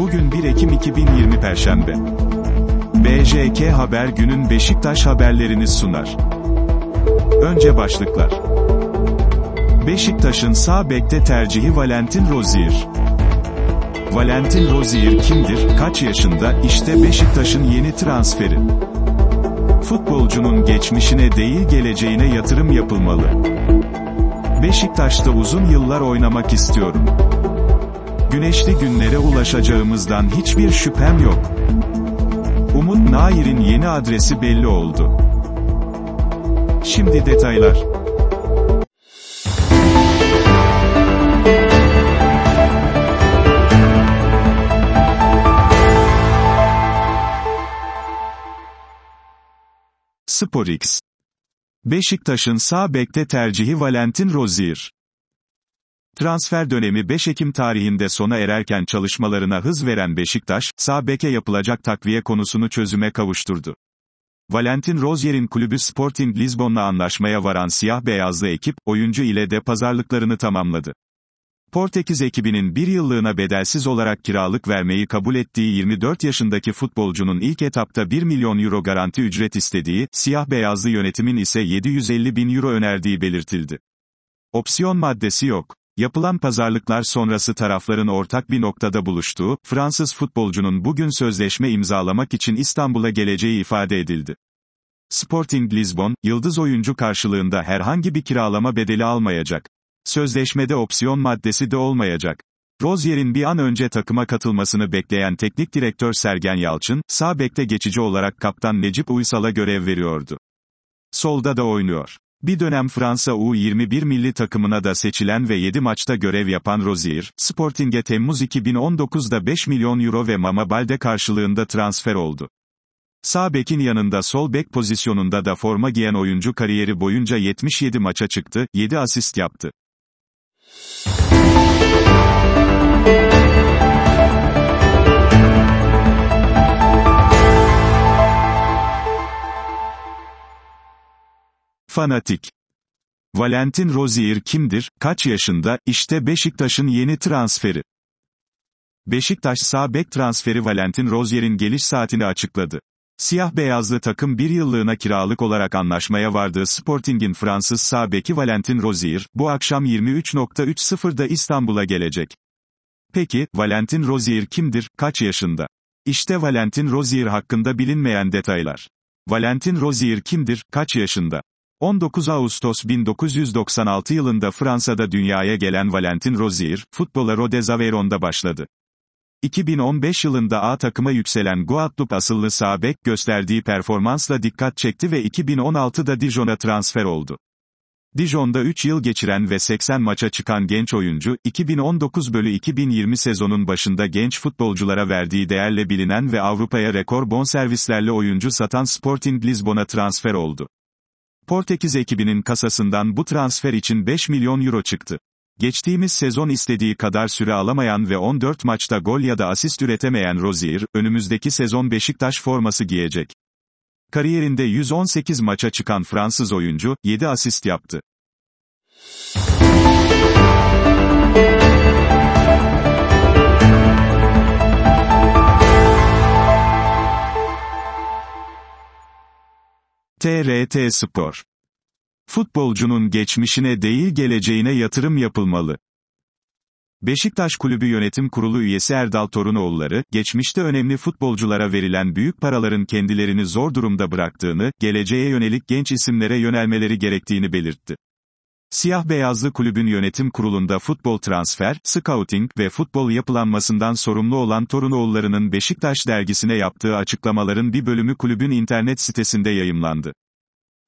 Bugün 1 Ekim 2020 Perşembe. BJK Haber günün Beşiktaş haberlerini sunar. Önce başlıklar. Beşiktaş'ın sağ bekte tercihi Valentin Rozier. Valentin Rozier kimdir, kaç yaşında, işte Beşiktaş'ın yeni transferi. Futbolcunun geçmişine değil geleceğine yatırım yapılmalı. Beşiktaş'ta uzun yıllar oynamak istiyorum. Güneşli günlere ulaşacağımızdan hiçbir şüphem yok. Umut Nair'in yeni adresi belli oldu. Şimdi detaylar. SporX Beşiktaş'ın sağ bekte tercihi Valentin Rozier. Transfer dönemi 5 Ekim tarihinde sona ererken çalışmalarına hız veren Beşiktaş, sağ beke yapılacak takviye konusunu çözüme kavuşturdu. Valentin Rozier'in kulübü Sporting Lisbon'la anlaşmaya varan siyah beyazlı ekip, oyuncu ile de pazarlıklarını tamamladı. Portekiz ekibinin bir yıllığına bedelsiz olarak kiralık vermeyi kabul ettiği 24 yaşındaki futbolcunun ilk etapta 1 milyon euro garanti ücret istediği, siyah beyazlı yönetimin ise 750 bin euro önerdiği belirtildi. Opsiyon maddesi yok. Yapılan pazarlıklar sonrası tarafların ortak bir noktada buluştuğu, Fransız futbolcunun bugün sözleşme imzalamak için İstanbul'a geleceği ifade edildi. Sporting Lisbon, yıldız oyuncu karşılığında herhangi bir kiralama bedeli almayacak. Sözleşmede opsiyon maddesi de olmayacak. Rozier'in bir an önce takıma katılmasını bekleyen teknik direktör Sergen Yalçın, sağ bekte geçici olarak kaptan Necip Uysal'a görev veriyordu. Solda da oynuyor. Bir dönem Fransa U21 milli takımına da seçilen ve 7 maçta görev yapan Rozier, Sporting'e Temmuz 2019'da 5 milyon euro ve Mama Balde karşılığında transfer oldu. Sağ bekin yanında sol bek pozisyonunda da forma giyen oyuncu kariyeri boyunca 77 maça çıktı, 7 asist yaptı. Fanatik Valentin Rozier kimdir, kaç yaşında, işte Beşiktaş'ın yeni transferi. Beşiktaş sağ bek transferi Valentin Rozier'in geliş saatini açıkladı. Siyah beyazlı takım bir yıllığına kiralık olarak anlaşmaya vardığı Sporting'in Fransız sağ beki Valentin Rozier, bu akşam 23.30'da İstanbul'a gelecek. Peki, Valentin Rozier kimdir, kaç yaşında? İşte Valentin Rozier hakkında bilinmeyen detaylar. Valentin Rozier kimdir, kaç yaşında? 19 Ağustos 1996 yılında Fransa'da dünyaya gelen Valentin Rozier, futbola Rodez Aveyron'da başladı. 2015 yılında A takıma yükselen Guadeloupe asıllı sağ bek gösterdiği performansla dikkat çekti ve 2016'da Dijon'a transfer oldu. Dijon'da 3 yıl geçiren ve 80 maça çıkan genç oyuncu, 2019 bölü 2020 sezonun başında genç futbolculara verdiği değerle bilinen ve Avrupa'ya rekor bonservislerle oyuncu satan Sporting Lisbon'a transfer oldu. Portekiz ekibinin kasasından bu transfer için 5 milyon euro çıktı. Geçtiğimiz sezon istediği kadar süre alamayan ve 14 maçta gol ya da asist üretemeyen Rozier, önümüzdeki sezon Beşiktaş forması giyecek. Kariyerinde 118 maça çıkan Fransız oyuncu, 7 asist yaptı. TRT Spor Futbolcunun geçmişine değil geleceğine yatırım yapılmalı. Beşiktaş Kulübü Yönetim Kurulu üyesi Erdal Torunoğulları, geçmişte önemli futbolculara verilen büyük paraların kendilerini zor durumda bıraktığını, geleceğe yönelik genç isimlere yönelmeleri gerektiğini belirtti. Siyah Beyazlı Kulübün yönetim kurulunda futbol transfer, scouting ve futbol yapılanmasından sorumlu olan Torunoğulları'nın Beşiktaş dergisine yaptığı açıklamaların bir bölümü kulübün internet sitesinde yayımlandı.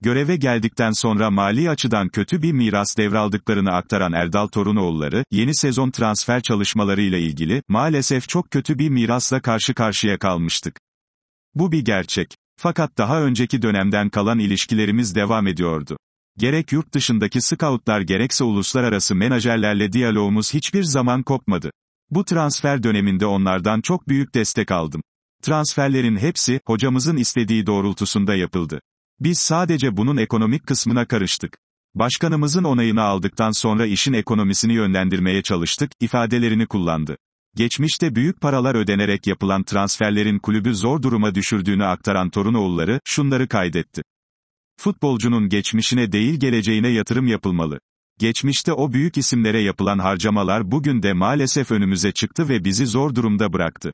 Göreve geldikten sonra mali açıdan kötü bir miras devraldıklarını aktaran Erdal Torunoğulları, yeni sezon transfer çalışmalarıyla ilgili, maalesef çok kötü bir mirasla karşı karşıya kalmıştık. Bu bir gerçek. Fakat daha önceki dönemden kalan ilişkilerimiz devam ediyordu. Gerek yurt dışındaki scoutlar gerekse uluslararası menajerlerle diyalogumuz hiçbir zaman kopmadı. Bu transfer döneminde onlardan çok büyük destek aldım. Transferlerin hepsi, hocamızın istediği doğrultusunda yapıldı. Biz sadece bunun ekonomik kısmına karıştık. Başkanımızın onayını aldıktan sonra işin ekonomisini yönlendirmeye çalıştık, ifadelerini kullandı. Geçmişte büyük paralar ödenerek yapılan transferlerin kulübü zor duruma düşürdüğünü aktaran Torunoğulları, şunları kaydetti. Futbolcunun geçmişine değil geleceğine yatırım yapılmalı. Geçmişte o büyük isimlere yapılan harcamalar bugün de maalesef önümüze çıktı ve bizi zor durumda bıraktı.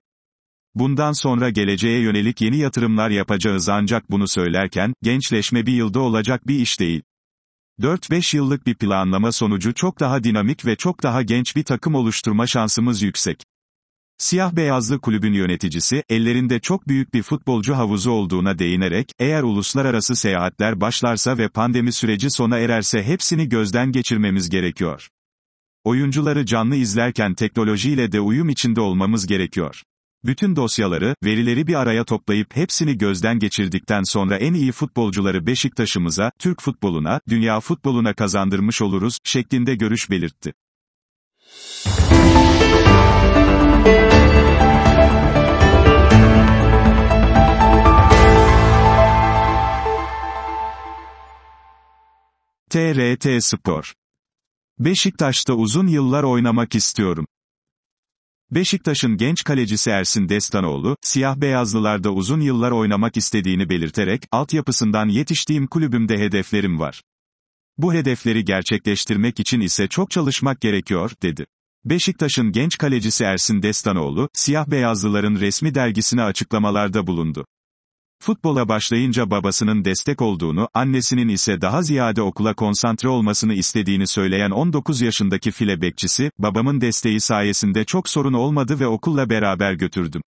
Bundan sonra geleceğe yönelik yeni yatırımlar yapacağız ancak bunu söylerken, gençleşme bir yılda olacak bir iş değil. 4-5 yıllık bir planlama sonucu çok daha dinamik ve çok daha genç bir takım oluşturma şansımız yüksek. Siyah beyazlı kulübün yöneticisi, ellerinde çok büyük bir futbolcu havuzu olduğuna değinerek, eğer uluslararası seyahatler başlarsa ve pandemi süreci sona ererse hepsini gözden geçirmemiz gerekiyor. Oyuncuları canlı izlerken teknolojiyle de uyum içinde olmamız gerekiyor. Bütün dosyaları, verileri bir araya toplayıp hepsini gözden geçirdikten sonra en iyi futbolcuları Beşiktaş'ımıza, Türk futboluna, dünya futboluna kazandırmış oluruz, şeklinde görüş belirtti. TRT Spor Beşiktaş'ta uzun yıllar oynamak istiyorum. Beşiktaş'ın genç kalecisi Ersin Destanoğlu, siyah beyazlılarda uzun yıllar oynamak istediğini belirterek, altyapısından yetiştiğim kulübümde hedeflerim var. Bu hedefleri gerçekleştirmek için ise çok çalışmak gerekiyor, dedi. Beşiktaş'ın genç kalecisi Ersin Destanoğlu, siyah beyazlıların resmi dergisine açıklamalarda bulundu. Futbola başlayınca babasının destek olduğunu, annesinin ise daha ziyade okula konsantre olmasını istediğini söyleyen 19 yaşındaki file bekçisi, babamın desteği sayesinde çok sorun olmadı ve okulla beraber götürdüm.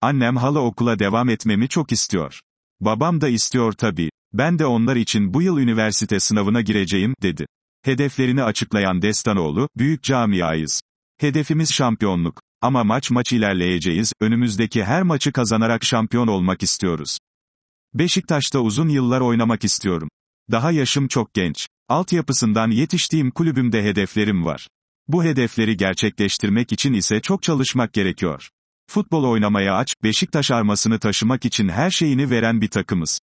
Annem hala okula devam etmemi çok istiyor. Babam da istiyor tabii. Ben de onlar için bu yıl üniversite sınavına gireceğim, dedi. Hedeflerini açıklayan Destanoğlu, büyük camiayız. Hedefimiz şampiyonluk. Ama maç maç ilerleyeceğiz, önümüzdeki her maçı kazanarak şampiyon olmak istiyoruz. Beşiktaş'ta uzun yıllar oynamak istiyorum. Daha yaşım çok genç. Altyapısından yetiştiğim kulübümde hedeflerim var. Bu hedefleri gerçekleştirmek için ise çok çalışmak gerekiyor. Futbol oynamaya aç, Beşiktaş armasını taşımak için her şeyini veren bir takımız.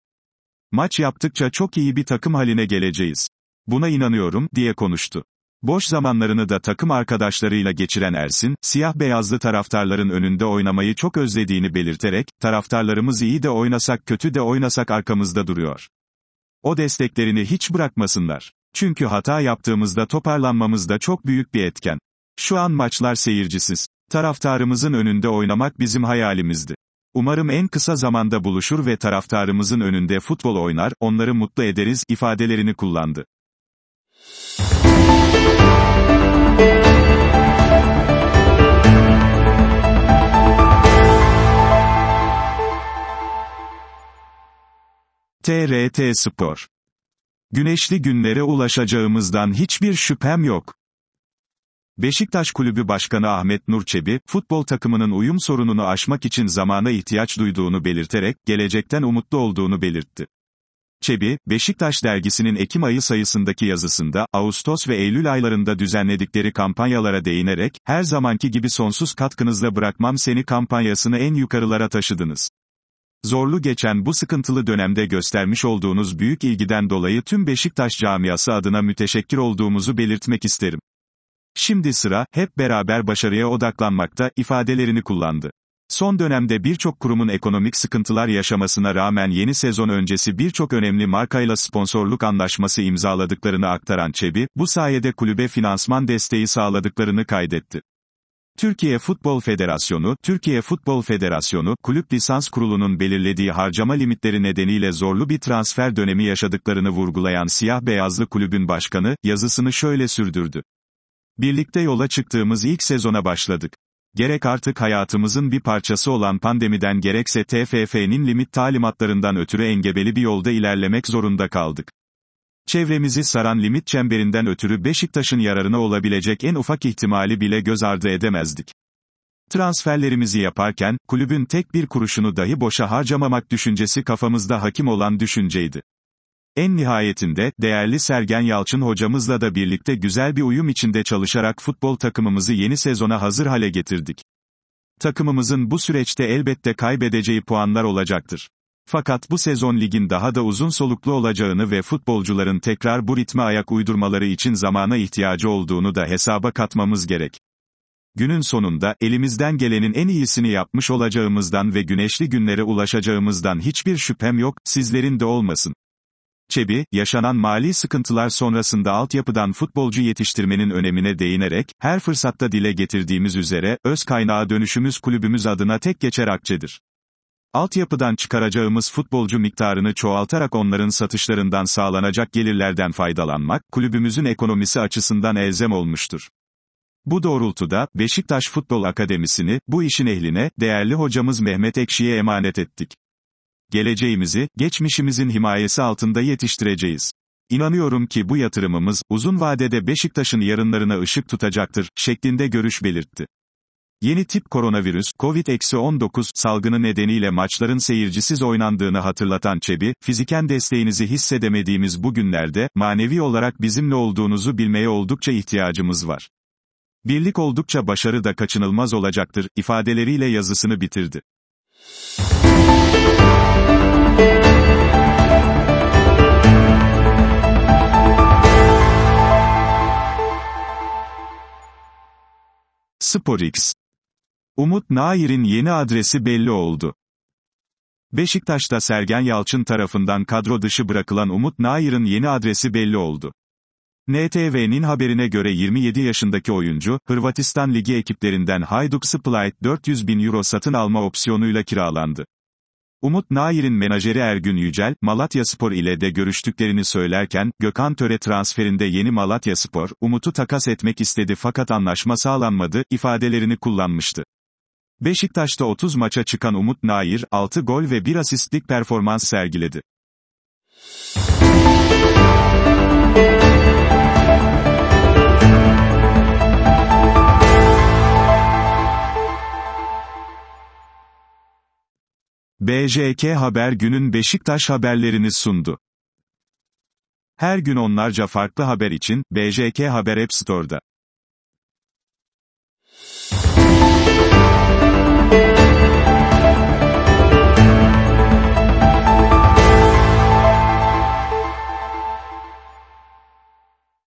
Maç yaptıkça çok iyi bir takım haline geleceğiz. Buna inanıyorum, diye konuştu. Boş zamanlarını da takım arkadaşlarıyla geçiren Ersin, siyah-beyazlı taraftarların önünde oynamayı çok özlediğini belirterek, taraftarlarımız iyi de oynasak kötü de oynasak arkamızda duruyor. O desteklerini hiç bırakmasınlar. Çünkü hata yaptığımızda toparlanmamız da çok büyük bir etken. Şu an maçlar seyircisiz. Taraftarımızın önünde oynamak bizim hayalimizdi. Umarım en kısa zamanda buluşur ve taraftarımızın önünde futbol oynar, onları mutlu ederiz ifadelerini kullandı. TRT Spor Güneşli günlere ulaşacağımızdan hiçbir şüphem yok. Beşiktaş Kulübü Başkanı Ahmet Nurçebi, futbol takımının uyum sorununu aşmak için zamana ihtiyaç duyduğunu belirterek, gelecekten umutlu olduğunu belirtti. Çebi, Beşiktaş dergisinin Ekim ayı sayısındaki yazısında, Ağustos ve Eylül aylarında düzenledikleri kampanyalara değinerek, her zamanki gibi sonsuz katkınızla bırakmam seni kampanyasını en yukarılara taşıdınız. Zorlu geçen bu sıkıntılı dönemde göstermiş olduğunuz büyük ilgiden dolayı tüm Beşiktaş camiası adına müteşekkir olduğumuzu belirtmek isterim. Şimdi sıra, hep beraber başarıya odaklanmakta, ifadelerini kullandı. Son dönemde birçok kurumun ekonomik sıkıntılar yaşamasına rağmen yeni sezon öncesi birçok önemli markayla sponsorluk anlaşması imzaladıklarını aktaran Çebi, bu sayede kulübe finansman desteği sağladıklarını kaydetti. Türkiye Futbol Federasyonu, Türkiye Futbol Federasyonu, Kulüp Lisans Kurulu'nun belirlediği harcama limitleri nedeniyle zorlu bir transfer dönemi yaşadıklarını vurgulayan siyah beyazlı kulübün başkanı, yazısını şöyle sürdürdü. Birlikte yola çıktığımız ilk sezona başladık. Gerek artık hayatımızın bir parçası olan pandemiden gerekse TFF'nin limit talimatlarından ötürü engebeli bir yolda ilerlemek zorunda kaldık. Çevremizi saran limit çemberinden ötürü Beşiktaş'ın yararına olabilecek en ufak ihtimali bile göz ardı edemezdik. Transferlerimizi yaparken, kulübün tek bir kuruşunu dahi boşa harcamamak düşüncesi kafamızda hakim olan düşünceydi. En nihayetinde, değerli Sergen Yalçın hocamızla da birlikte güzel bir uyum içinde çalışarak futbol takımımızı yeni sezona hazır hale getirdik. Takımımızın bu süreçte elbette kaybedeceği puanlar olacaktır. Fakat bu sezon ligin daha da uzun soluklu olacağını ve futbolcuların tekrar bu ritme ayak uydurmaları için zamana ihtiyacı olduğunu da hesaba katmamız gerek. günün sonunda, elimizden gelenin en iyisini yapmış olacağımızdan ve güneşli günlere ulaşacağımızdan hiçbir şüphem yok, sizlerin de olmasın. Çebi, yaşanan mali sıkıntılar sonrasında altyapıdan futbolcu yetiştirmenin önemine değinerek, her fırsatta dile getirdiğimiz üzere, öz kaynağı dönüşümüz kulübümüz adına tek geçer akçedir. Altyapıdan çıkaracağımız futbolcu miktarını çoğaltarak onların satışlarından sağlanacak gelirlerden faydalanmak, kulübümüzün ekonomisi açısından elzem olmuştur. Bu doğrultuda, Beşiktaş Futbol Akademisi'ni, bu işin ehline, değerli hocamız Mehmet Ekşi'ye emanet ettik. Geleceğimizi, geçmişimizin himayesi altında yetiştireceğiz. İnanıyorum ki bu yatırımımız, uzun vadede Beşiktaş'ın yarınlarına ışık tutacaktır, şeklinde görüş belirtti. Yeni tip koronavirüs, COVID-19 salgını nedeniyle maçların seyircisiz oynandığını hatırlatan Çebi, fiziken desteğinizi hissedemediğimiz bu günlerde, manevi olarak bizimle olduğunuzu bilmeye oldukça ihtiyacımız var. Birlik oldukça başarı da kaçınılmaz olacaktır, ifadeleriyle yazısını bitirdi. SporX Umut Nair'in yeni adresi belli oldu. Beşiktaş'ta Sergen Yalçın tarafından kadro dışı bırakılan Umut Nair'in yeni adresi belli oldu. NTV'nin haberine göre 27 yaşındaki oyuncu, Hırvatistan Ligi ekiplerinden Hajduk Split 400 bin euro satın alma opsiyonuyla kiralandı. Umut Nair'in menajeri Ergün Yücel, Malatya Spor ile de görüştüklerini söylerken, Gökhan Töre transferinde yeni Malatya Spor, Umut'u takas etmek istedi fakat anlaşma sağlanmadı, ifadelerini kullanmıştı. Beşiktaş'ta 30 maça çıkan Umut Nair, 6 gol ve 1 asistlik performans sergiledi. BJK Haber günün Beşiktaş haberlerini sundu. Her gün onlarca farklı haber için, BJK Haber App Store'da.